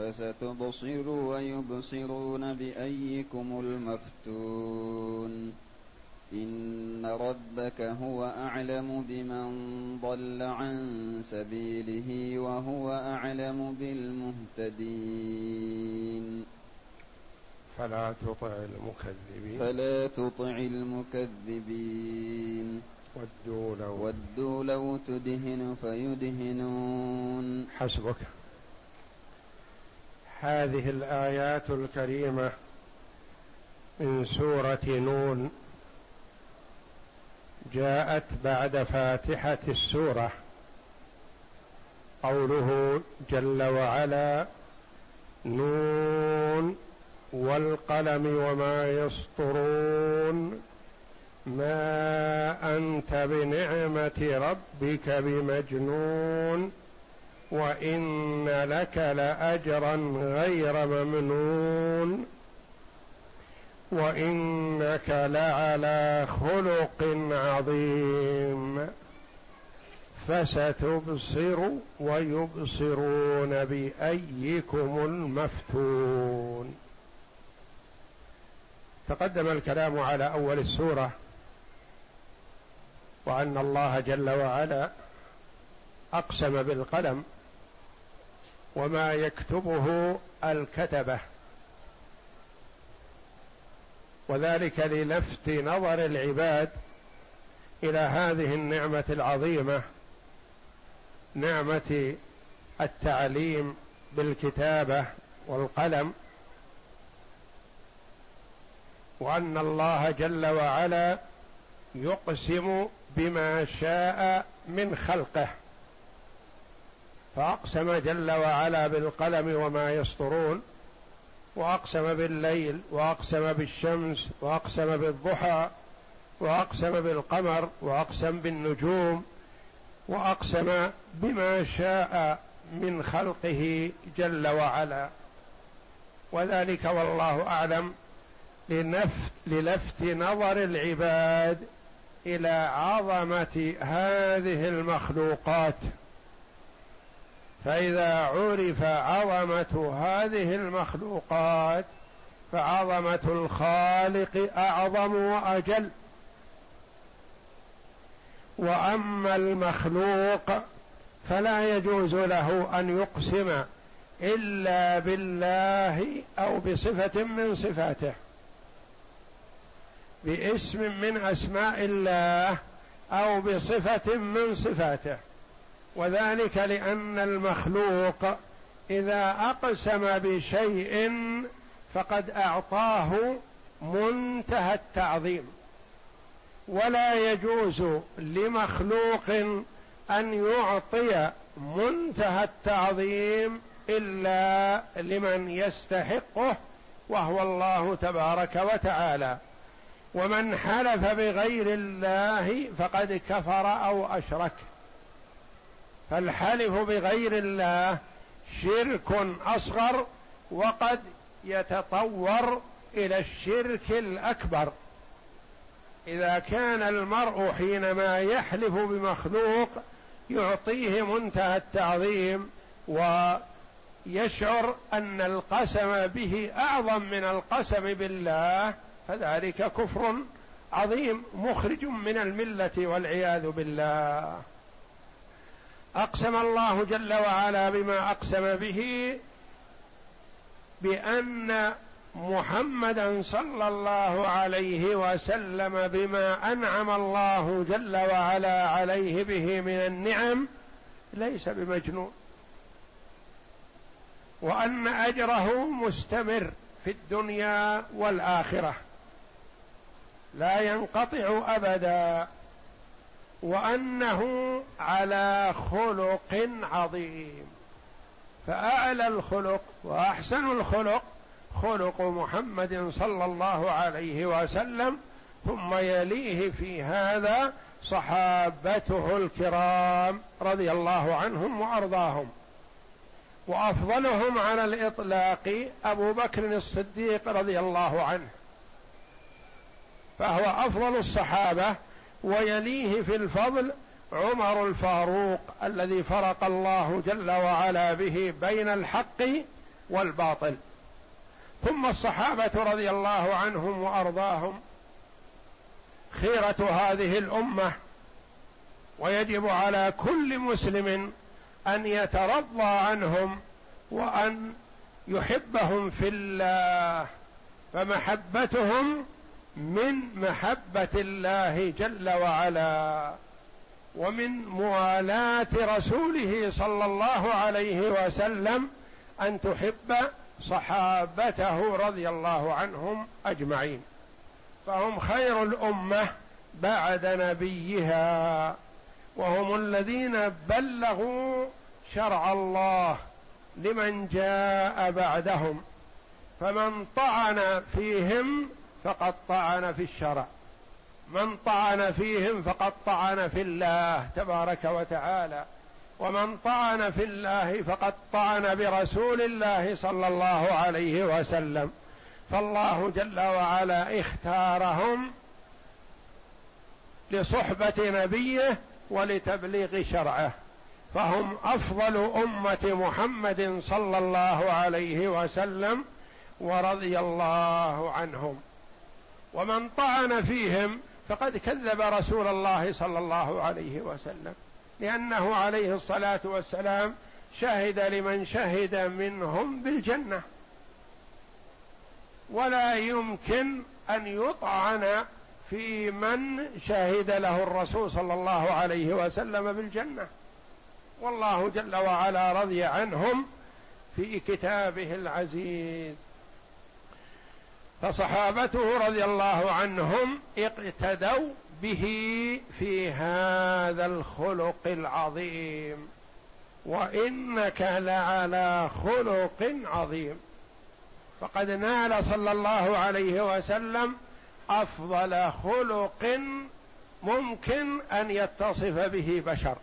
فستبصر ويبصرون بأيكم المفتون. إن ربك هو أعلم بمن ضل عن سبيله وهو أعلم بالمهتدين. فلا تطع المكذبين. فلا تطع المكذبين. ودوا لو ودوا لو تدهن فيدهنون. حسبك. هذه الآيات الكريمة من سورة نون. جاءت بعد فاتحة السورة. قوله جل وعلا نون والقلم وما يسطرون. ما أنت بنعمة ربك بمجنون. وإن لك لاجرا غير ممنون. وإنك لعلى خلق عظيم. فستبصر ويبصرون بأيكم المفتون. تقدم الكلام على أول السورة. وأن الله جل وعلا أقسم بالقلم وما يكتبه الكتبة. وذلك للفت نظر العباد إلى هذه النعمة العظيمة نعمة التعليم بالكتابة والقلم وأن الله جل وعلا يقسم بما شاء من خلقه. فأقسم جل وعلا بالقلم وما يسطرون وأقسم بالليل وأقسم بالشمس وأقسم بالضحى وأقسم بالقمر وأقسم بالنجوم وأقسم بما شاء من خلقه جل وعلا. وذلك والله أعلم لنفت للفت نظر العباد إلى عظمة هذه المخلوقات. فإذا عرف عظمة هذه المخلوقات فعظمة الخالق أعظم وأجل. وأما المخلوق فلا يجوز له أن يقسم إلا بالله أو بصفة من صفاته. باسم من أسماء الله أو بصفة من صفاته. وذلك لأن المخلوق إذا أقسم بشيء فقد أعطاه منتهى التعظيم. ولا يجوز لمخلوق أن يعطي منتهى التعظيم إلا لمن يستحقه وهو الله تبارك وتعالى. ومن حلف بغير الله فقد كفر أو أشرك. فالحلف بغير الله شرك أصغر وقد يتطور إلى الشرك الأكبر. إذا كان المرء حينما يحلف بمخلوق يعطيه منتهى التعظيم ويشعر أن القسم به أعظم من القسم بالله فذلك كفر عظيم مخرج من الملة والعياذ بالله. أقسم الله جل وعلا بما أقسم به بأن محمدا صلى الله عليه وسلم بما أنعم الله جل وعلا عليه به من النعم ليس بمجنون. وأن أجره مستمر في الدنيا والآخرة. لا ينقطع ابدا. وأنه على خلق عظيم. فأعلى الخلق وأحسن الخلق خلق محمد صلى الله عليه وسلم ثم يليه في هذا صحابته الكرام رضي الله عنهم وأرضاهم. وأفضلهم على الإطلاق أبو بكر الصديق رضي الله عنه فهو أفضل الصحابة ويليه في الفضل عمر الفاروق الذي فرق الله جل وعلا به بين الحق والباطل. ثم الصحابة رضي الله عنهم وأرضاهم خيرة هذه الأمة ويجب على كل مسلم أن يترضى عنهم وأن يحبهم في الله فمحبتهم من محبة الله جل وعلا ومن موالاة رسوله صلى الله عليه وسلم أن تحب صحابته رضي الله عنهم أجمعين. فهم خير الأمة بعد نبيها وهم الذين بلغوا شرع الله لمن جاء بعدهم. فمن طعن فيهم فقد طعن في الشرع. من طعن فيهم فقد طعن في الله تبارك وتعالى. ومن طعن في الله فقد طعن برسول الله صلى الله عليه وسلم. فالله جل وعلا اختارهم لصحبة نبيه ولتبليغ شرعه. فهم أفضل أمة محمد صلى الله عليه وسلم ورضي الله عنهم. ومن طعن فيهم فقد كذب رسول الله صلى الله عليه وسلم لأنه عليه الصلاة والسلام شهد لمن شهد منهم بالجنة. ولا يمكن أن يطعن في من شهد له الرسول صلى الله عليه وسلم بالجنة. والله جل وعلا رضي عنهم في كتابه العزيز. فصحابته رضي الله عنهم اقتدوا به في هذا الخلق العظيم. وإنك لعلى خلق عظيم. فقد نال صلى الله عليه وسلم أفضل خلق ممكن أن يتصف به بشر.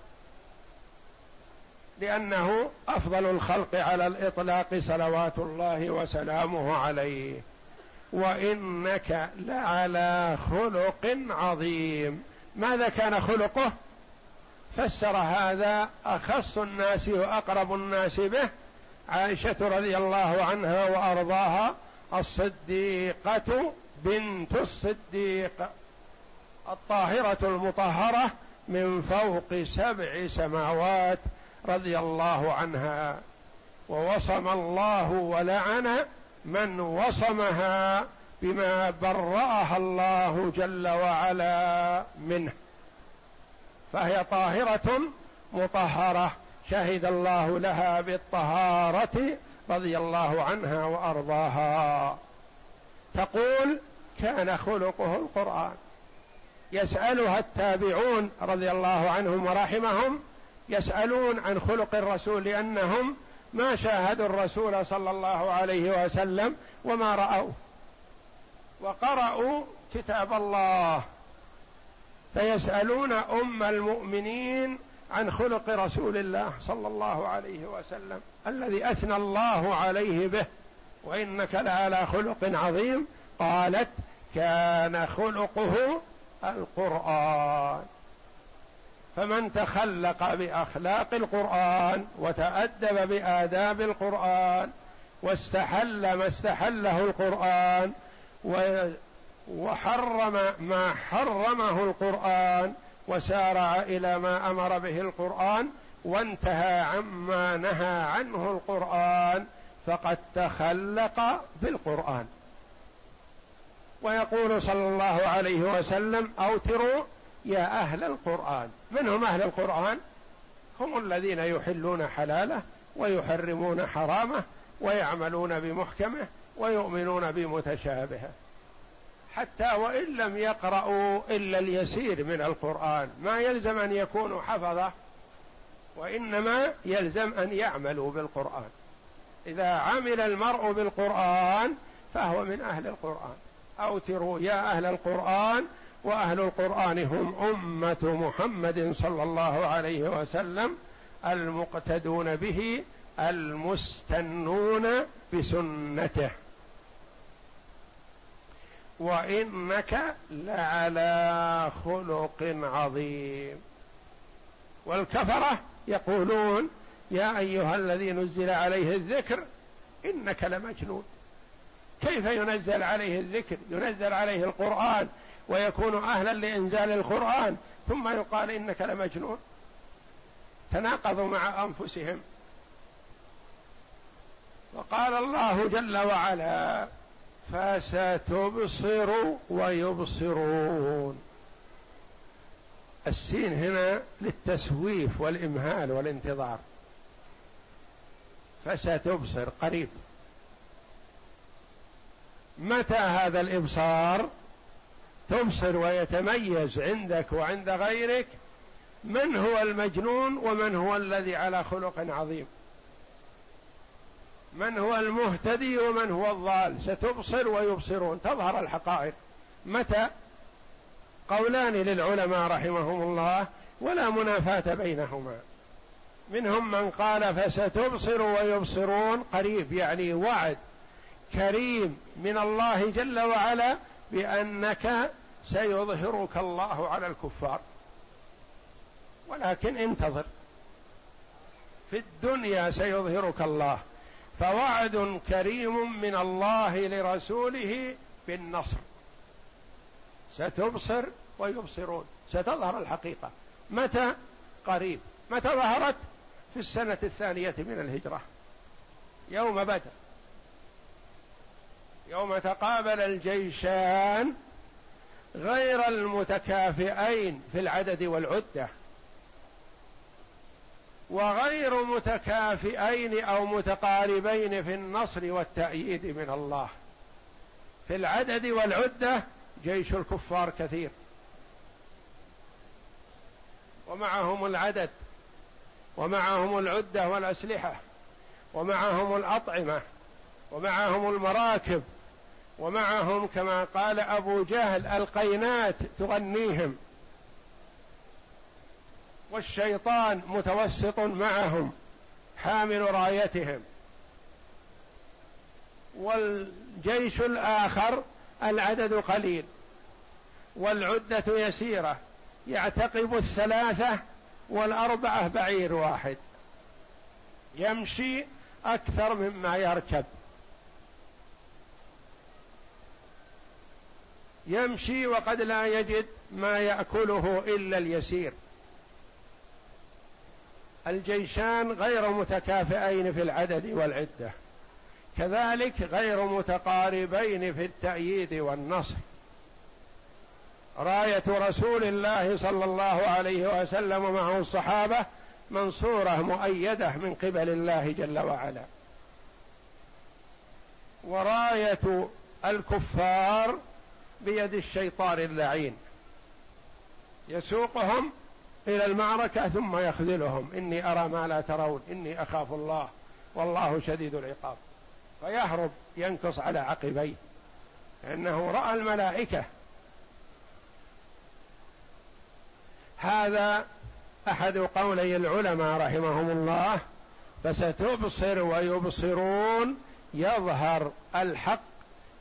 لأنه أفضل الخلق على الإطلاق صلوات الله وسلامه عليه. وإنك لعلى خلق عظيم. ماذا كان خلقه؟ فسر هذا أخص الناس وأقرب الناس به عائشة رضي الله عنها وأرضاها الصديقة بنت الصديق الطاهرة المطهرة من فوق سبع سماوات رضي الله عنها. ووصم الله ولعن من وصمها بما برأها الله جل وعلا منه. فهي طاهرة مطهرة. شهد الله لها بالطهارة رضي الله عنها وأرضاها. تقول كان خلقه القرآن. يسألها التابعون رضي الله عنهم ورحمهم يسألون عن خلق الرسول لأنهم ما شاهدوا الرسول صلى الله عليه وسلم وما رأوه. وقرأوا كتاب الله. فيسألون أم المؤمنين عن خلق رسول الله صلى الله عليه وسلم. الذي أثنى الله عليه به. وإنك لعلى خلق عظيم. قالت كان خلقه القرآن. فمن تخلق بأخلاق القرآن وتأدب بآداب القرآن واستحل ما استحله القرآن وحرم ما حرمه القرآن وسارع إلى ما أمر به القرآن وانتهى عما نهى عنه القرآن فقد تخلق بالقرآن. ويقول صلى الله عليه وسلم أوتروا يا أهل القرآن. من هم أهل القرآن هم الذين يحلون حلاله ويحرمون حرامه ويعملون بمحكمه ويؤمنون بمتشابهه. حتى وإن لم يقرأوا إلا اليسير من القرآن. ما يلزم أن يكونوا حفظة وإنما يلزم أن يعملوا بالقرآن. إذا عمل المرء بالقرآن فهو من أهل القرآن. أوتروا يا أهل القرآن وأهل القرآن هم أمة محمد صلى الله عليه وسلم المقتدون به المستنون بسنته. وإنك لعلى خلق عظيم. والكفرة يقولون يا أيها الذي نزل عليه الذكر إنك لمجنون. كيف ينزل عليه الذكر؟ ينزل عليه القرآن ويكون أهلا لإنزال القرآن ثم يقال إنك لمجنون. تناقضوا مع أنفسهم. وقال الله جل وعلا فستبصر ويبصرون. السين هنا للتسويف والإمهال والانتظار. فستبصر قريب. متى هذا الإبصار؟ تبصر ويتميز عندك وعند غيرك من هو المجنون ومن هو الذي على خلق عظيم. من هو المهتدي ومن هو الضال. ستبصر ويبصرون. تظهر الحقائق. متى؟ قولان للعلماء رحمهم الله ولا منافاة بينهما. منهم من قال فستبصر ويبصرون. قريب يعني وعد كريم من الله جل وعلا. بأنك سيظهرك الله على الكفار. ولكن انتظر. في الدنيا سيظهرك الله. فوعد كريم من الله لرسوله بالنصر. ستبصر ويبصرون. ستظهر الحقيقة. متى؟ قريب. متى ظهرت؟ في السنة الثانية من الهجرة. يوم بدر. يوم تقابل الجيشان غير المتكافئين في العدد والعدة. وغير متكافئين أو متقاربين في النصر والتأييد من الله. في العدد والعدة جيش الكفار كثير. ومعهم العدد ومعهم العدة والأسلحة ومعهم الأطعمة ومعهم المراكب ومعهم كما قال أبو جهل القينات تغنيهم والشيطان متوسط معهم حامل رايتهم والجيش الآخر العدد قليل والعدة يسيرة يعتقب الثلاثة والأربعة بعير واحد يمشي أكثر مما يركب يمشي وقد لا يجد ما يأكله إلا اليسير. الجيشان غير متكافئين في العدد والعدة كذلك غير متقاربين في التأييد والنصر راية رسول الله صلى الله عليه وسلم معه الصحابة منصورة مؤيدة من قبل الله جل وعلا. وراية الكفار بيد الشيطان اللعين. يسوقهم إلى المعركة ثم يخذلهم. إني أرى ما لا ترون. إني أخاف الله. والله شديد العقاب. فيهرب ينكص على عقبيه. لأنه رأى الملائكة. هذا أحد قولي العلماء رحمهم الله. فستبصر ويبصرون. يظهر الحق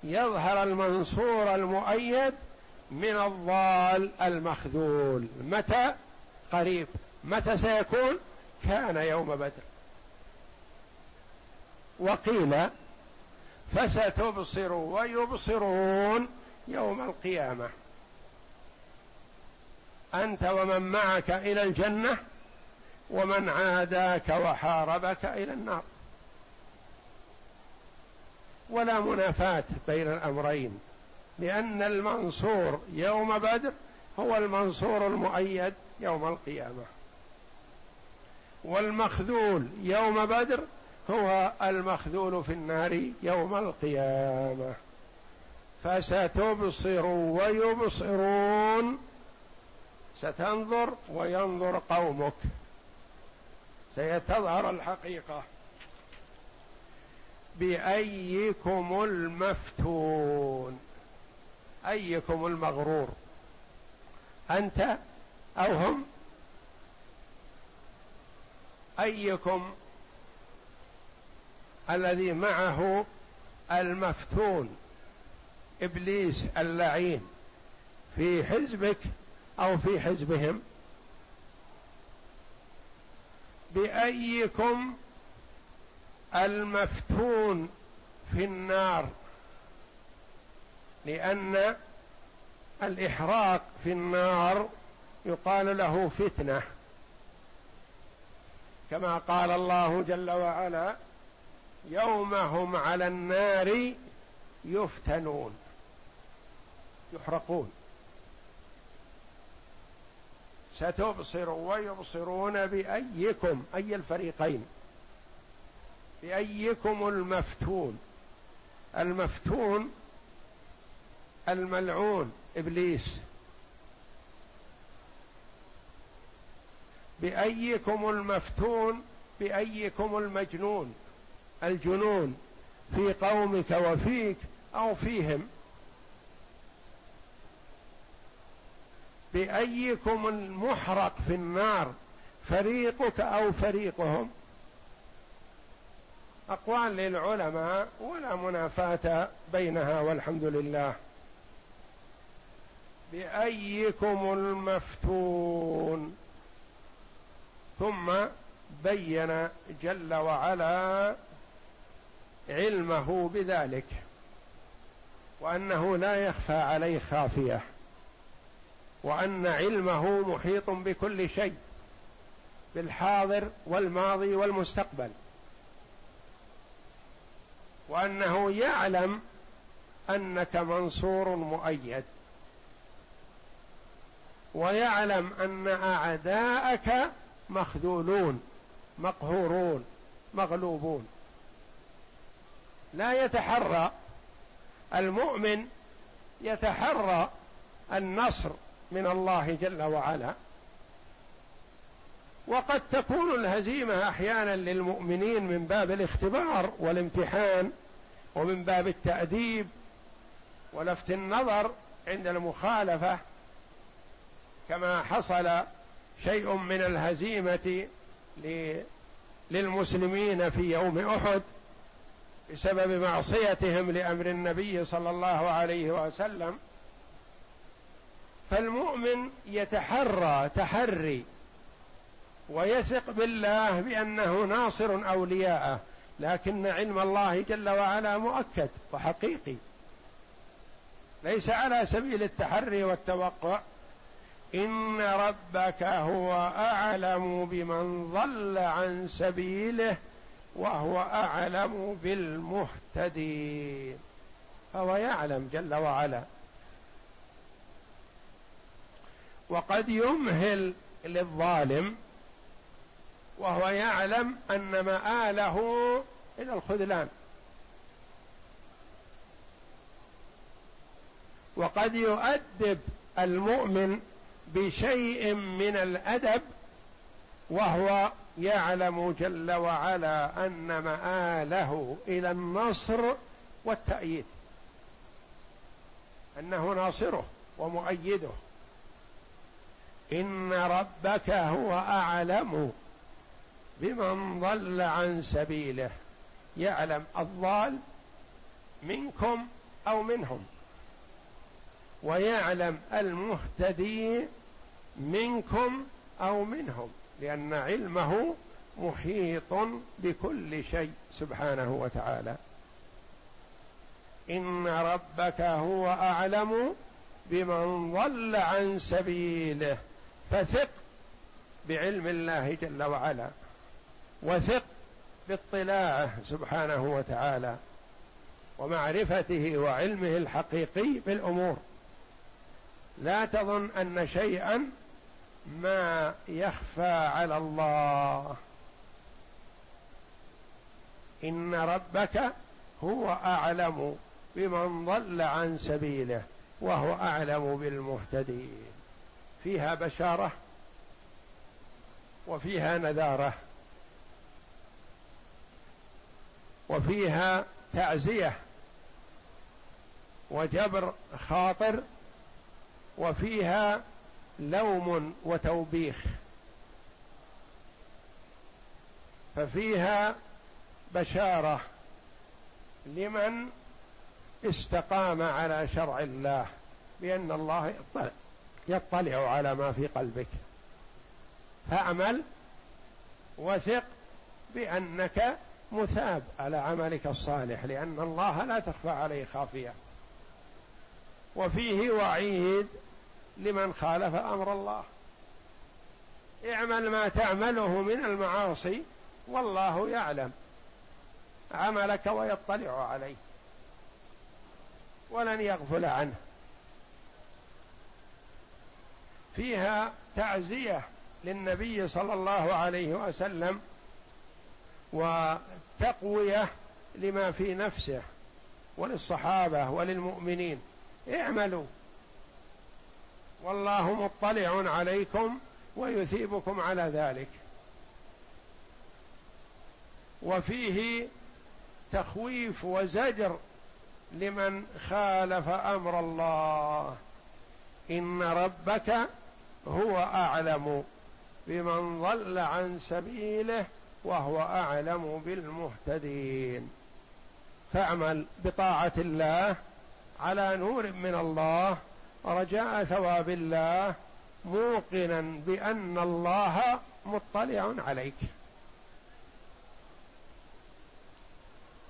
يظهر المنصور المؤيد من الضال المخذول. متى؟ قريب. متى سيكون؟ كان يوم بدر. وقيل فستبصر ويبصرون يوم القيامة. أنت ومن معك إلى الجنة ومن عاداك وحاربك إلى النار. ولا منافاة بين الأمرين لأن المنصور يوم بدر هو المنصور المؤيد يوم القيامة. والمخذول يوم بدر هو المخذول في النار يوم القيامة. فستبصر ويبصرون ستنظر وينظر قومك. سيتظهر الحقيقة. بأيكم المفتون. أيكم المغرور. أنت أو هم. أيكم الذي معه المفتون. إبليس اللعين. في حزبك أو في حزبهم. بأيكم المفتون في النار لأن الإحراق في النار يقال له فتنة. كما قال الله جل وعلا يوم هم على النار يفتنون يحرقون. ستبصر ويبصرون بأيكم أي الفريقين. بأيكم المفتون. المفتون الملعون إبليس. بأيكم المفتون بأيكم المجنون. الجنون في قومك وفيك أو فيهم. بأيكم المحرق في النار فريقك أو فريقهم. أقوال للعلماء ولا منافاة بينها والحمد لله. بأيكم المفتون. ثم بين جل وعلا علمه بذلك وأنه لا يخفى عليه خافية وأن علمه محيط بكل شيء بالحاضر والماضي والمستقبل. وأنه يعلم أنك منصور مؤيد. ويعلم أن أعداءك مخذولون مقهورون مغلوبون. لا يتحرى المؤمن يتحرى النصر من الله جل وعلا. وقد تكون الهزيمة أحيانا للمؤمنين من باب الاختبار والامتحان ومن باب التأديب ولفت النظر عند المخالفة كما حصل شيء من الهزيمة للمسلمين في يوم أحد بسبب معصيتهم لأمر النبي صلى الله عليه وسلم. فالمؤمن يتحرى تحري ويثق بالله بأنه ناصر أولياءه لكن علم الله جل وعلا مؤكد وحقيقي. ليس على سبيل التحري والتوقع. إن ربك هو أعلم بمن ضل عن سبيله وهو أعلم بالمهتدين. فهو يعلم جل وعلا. وقد يمهل للظالم وهو يعلم أن مآله إلى الخذلان. وقد يؤدب المؤمن بشيء من الأدب وهو يعلم جل وعلا أن مآله إلى النصر والتأييد. أنه ناصره ومؤيده. إن ربك هو أعلم بمن ضل عن سبيله يعلم الضال منكم أو منهم. ويعلم المهتدي منكم أو منهم لأن علمه محيط بكل شيء سبحانه وتعالى. إن ربك هو أعلم بمن ضل عن سبيله فثق بعلم الله جل وعلا. وثق باطلاعه سبحانه وتعالى ومعرفته وعلمه الحقيقي بالأمور. لا تظن أن شيئا ما يخفى على الله. إن ربك هو أعلم بمن ضل عن سبيله وهو أعلم بالمهتدين. فيها بشارة وفيها تعزيه وجبر خاطر وفيها لوم وتوبيخ. ففيها بشارة لمن استقام على شرع الله بأن الله يطلع, يطلع على ما في قلبك. فاعمل وثق بأنك مثاب على عملك الصالح لأن الله لا تخفى عليه خافية. وفيه وعيد لمن خالف أمر الله. اعمل ما تعمله من المعاصي والله يعلم عملك ويطلع عليه. ولن يغفل عنه. فيها تعزية للنبي صلى الله عليه وسلم وتقوية لما في نفسه وللصحابة وللمؤمنين. اعملوا. والله مطلع عليكم ويثيبكم على ذلك. وفيه تخويف وزجر لمن خالف أمر الله. إن ربك هو أعلم بمن ضل عن سبيله وهو أعلم بالمهتدين. فاعمل بطاعة الله على نور من الله رجاء ثواب الله موقنا بأن الله مطلع عليك.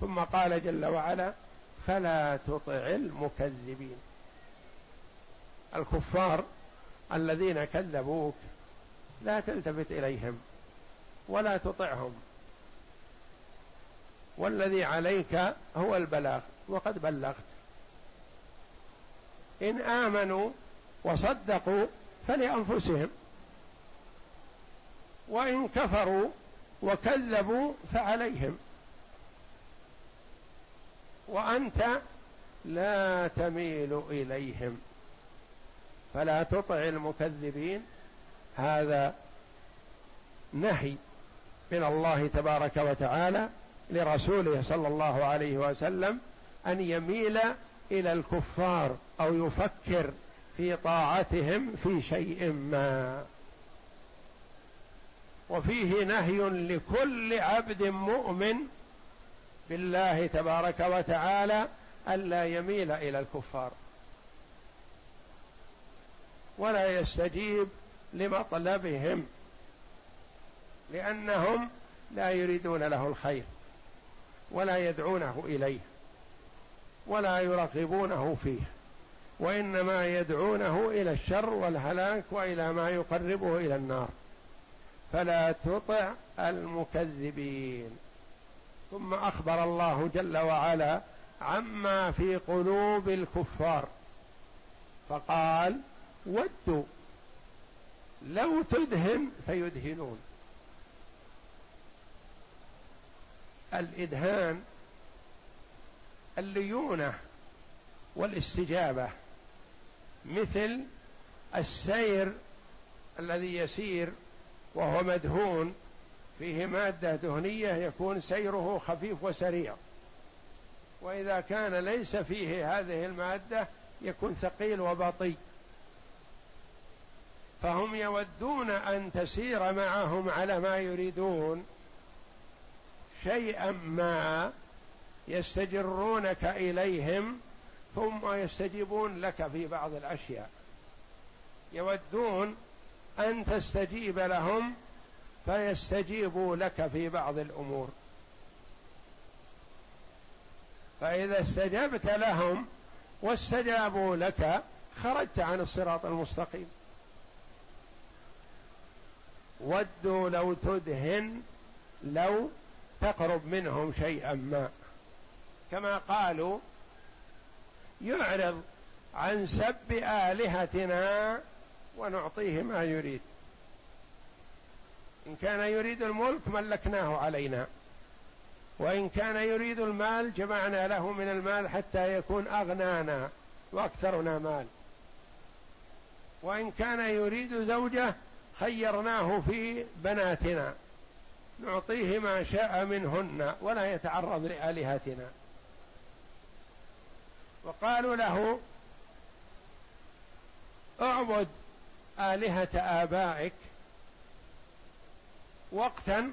ثم قال جل وعلا فلا تطع المكذبين. الكفار الذين كذبوك لا تلتفت إليهم. ولا تطعهم. والذي عليك هو البلاغ وقد بلغت. إن آمنوا وصدقوا فلأنفسهم وإن كفروا وكذبوا فعليهم. وأنت لا تميل إليهم. فلا تطع المكذبين. هذا نهي من الله تبارك وتعالى لرسوله صلى الله عليه وسلم أن يميل إلى الكفار أو يفكر في طاعتهم في شيء ما. وفيه نهي لكل عبد مؤمن بالله تبارك وتعالى الا يميل إلى الكفار. ولا يستجيب لمطلبهم. لأنهم لا يريدون له الخير ولا يدعونه إليه ولا يرغبونه فيه وإنما يدعونه إلى الشر والهلاك وإلى ما يقربه إلى النار. فلا تطع المكذبين. ثم أخبر الله جل وعلا عما في قلوب الكفار. فقال ودوا لو تدهن فيدهنون. الإدهان الليونة والاستجابة مثل السير الذي يسير وهو مدهون فيه مادة دهنية يكون سيره خفيف وسريع. وإذا كان ليس فيه هذه المادة يكون ثقيل وبطيء. فهم يودون أن تسير معهم على ما يريدون. شيئا ما يستجرونك إليهم ثم يستجيبون لك في بعض الأشياء. يودون أن تستجيب لهم فيستجيبوا لك في بعض الأمور. فإذا استجبت لهم واستجابوا لك خرجت عن الصراط المستقيم. ودوا لو تدهن لو تقرب منهم شيئا ما. كما قالوا يعرض عن سب آلهتنا ونعطيه ما يريد. إن كان يريد الملك ملكناه علينا. وإن كان يريد المال جمعنا له من المال حتى يكون أغنانا وأكثرنا مال. وإن كان يريد زوجة خيرناه في بناتنا. نعطيه ما شاء منهن ولا يتعرض لآلهتنا. وقالوا له اعبد آلهة آبائك وقتا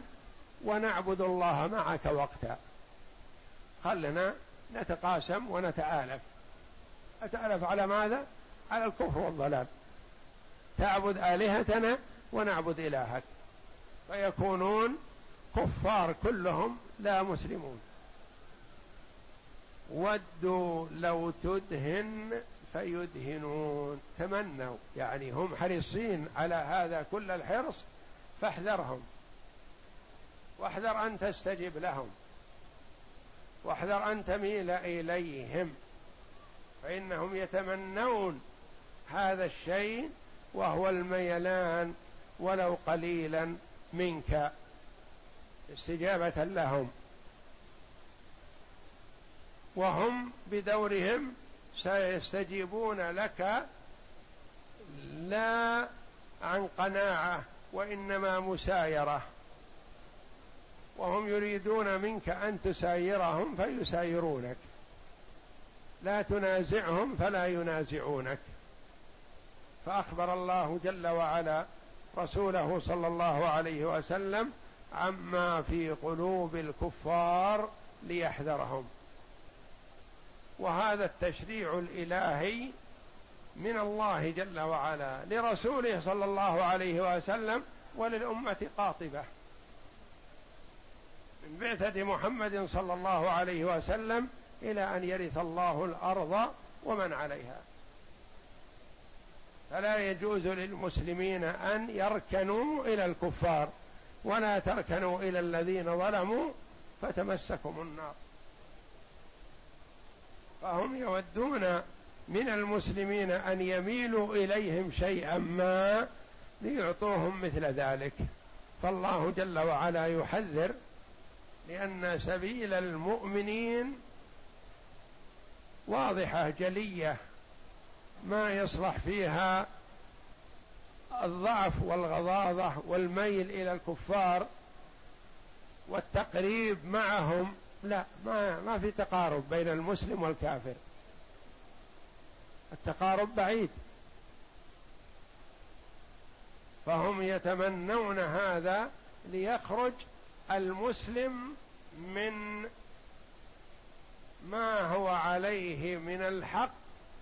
ونعبد الله معك وقتا. خلنا نتقاسم ونتآلف. أتألف على ماذا؟ على الكفر والضلال. تعبد آلهتنا ونعبد إلهك. فيكونون كفار كلهم لا مسلمون. ودوا لو تدهن فيدهنون. تمنوا. يعني هم حريصين على هذا كل الحرص فاحذرهم. واحذر أن تستجب لهم. واحذر أن تميل إليهم. فإنهم يتمنون هذا الشيء وهو الميلان ولو قليلا منك. استجابة لهم. وهم بدورهم سيستجيبون لك لا عن قناعة وإنما مسايرة. وهم يريدون منك أن تسايرهم فيسايرونك. لا تنازعهم فلا ينازعونك. فأخبر الله جل وعلا رسوله صلى الله عليه وسلم عما في قلوب الكفار ليحذرهم. وهذا التشريع الإلهي من الله جل وعلا لرسوله صلى الله عليه وسلم وللأمة قاطبة. من بعثة محمد صلى الله عليه وسلم إلى أن يرث الله الأرض ومن عليها. فلا يجوز للمسلمين أن يركنوا إلى الكفار. ولا تركنوا إلى الذين ظلموا فتمسكم النار. فهم يودون من المسلمين أن يميلوا إليهم شيئا ما ليعطوهم مثل ذلك. فالله جل وعلا يحذر لأن سبيل المؤمنين واضحة جلية ما يصلح فيها الضعف والغضاضة والميل إلى الكفار والتقريب معهم لا ما ما في تقارب بين المسلم والكافر. التقارب بعيد. فهم يتمنون هذا ليخرج المسلم من ما هو عليه من الحق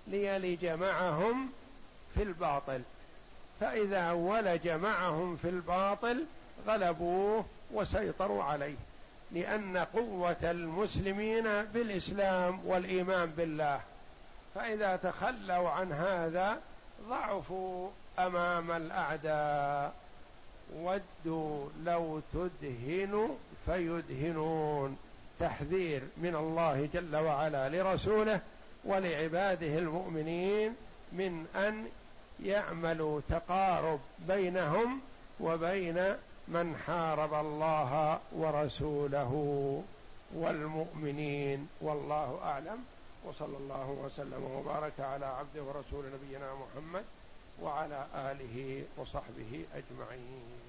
ليلج معهم في الباطل. فإذا ولج معهم في الباطل غلبوه وسيطروا عليه لأن قوة المسلمين بالإسلام والإيمان بالله. فإذا تخلوا عن هذا ضعفوا أمام الأعداء. ودوا لو تدهن فيدهنون. تحذير من الله جل وعلا لرسوله ولعباده المؤمنين من أن يعملوا تقارب بينهم وبين من حارب الله ورسوله والمؤمنين والله أعلم. وصلى الله وسلم وبارك على عبده ورسول نبينا محمد وعلى آله وصحبه أجمعين.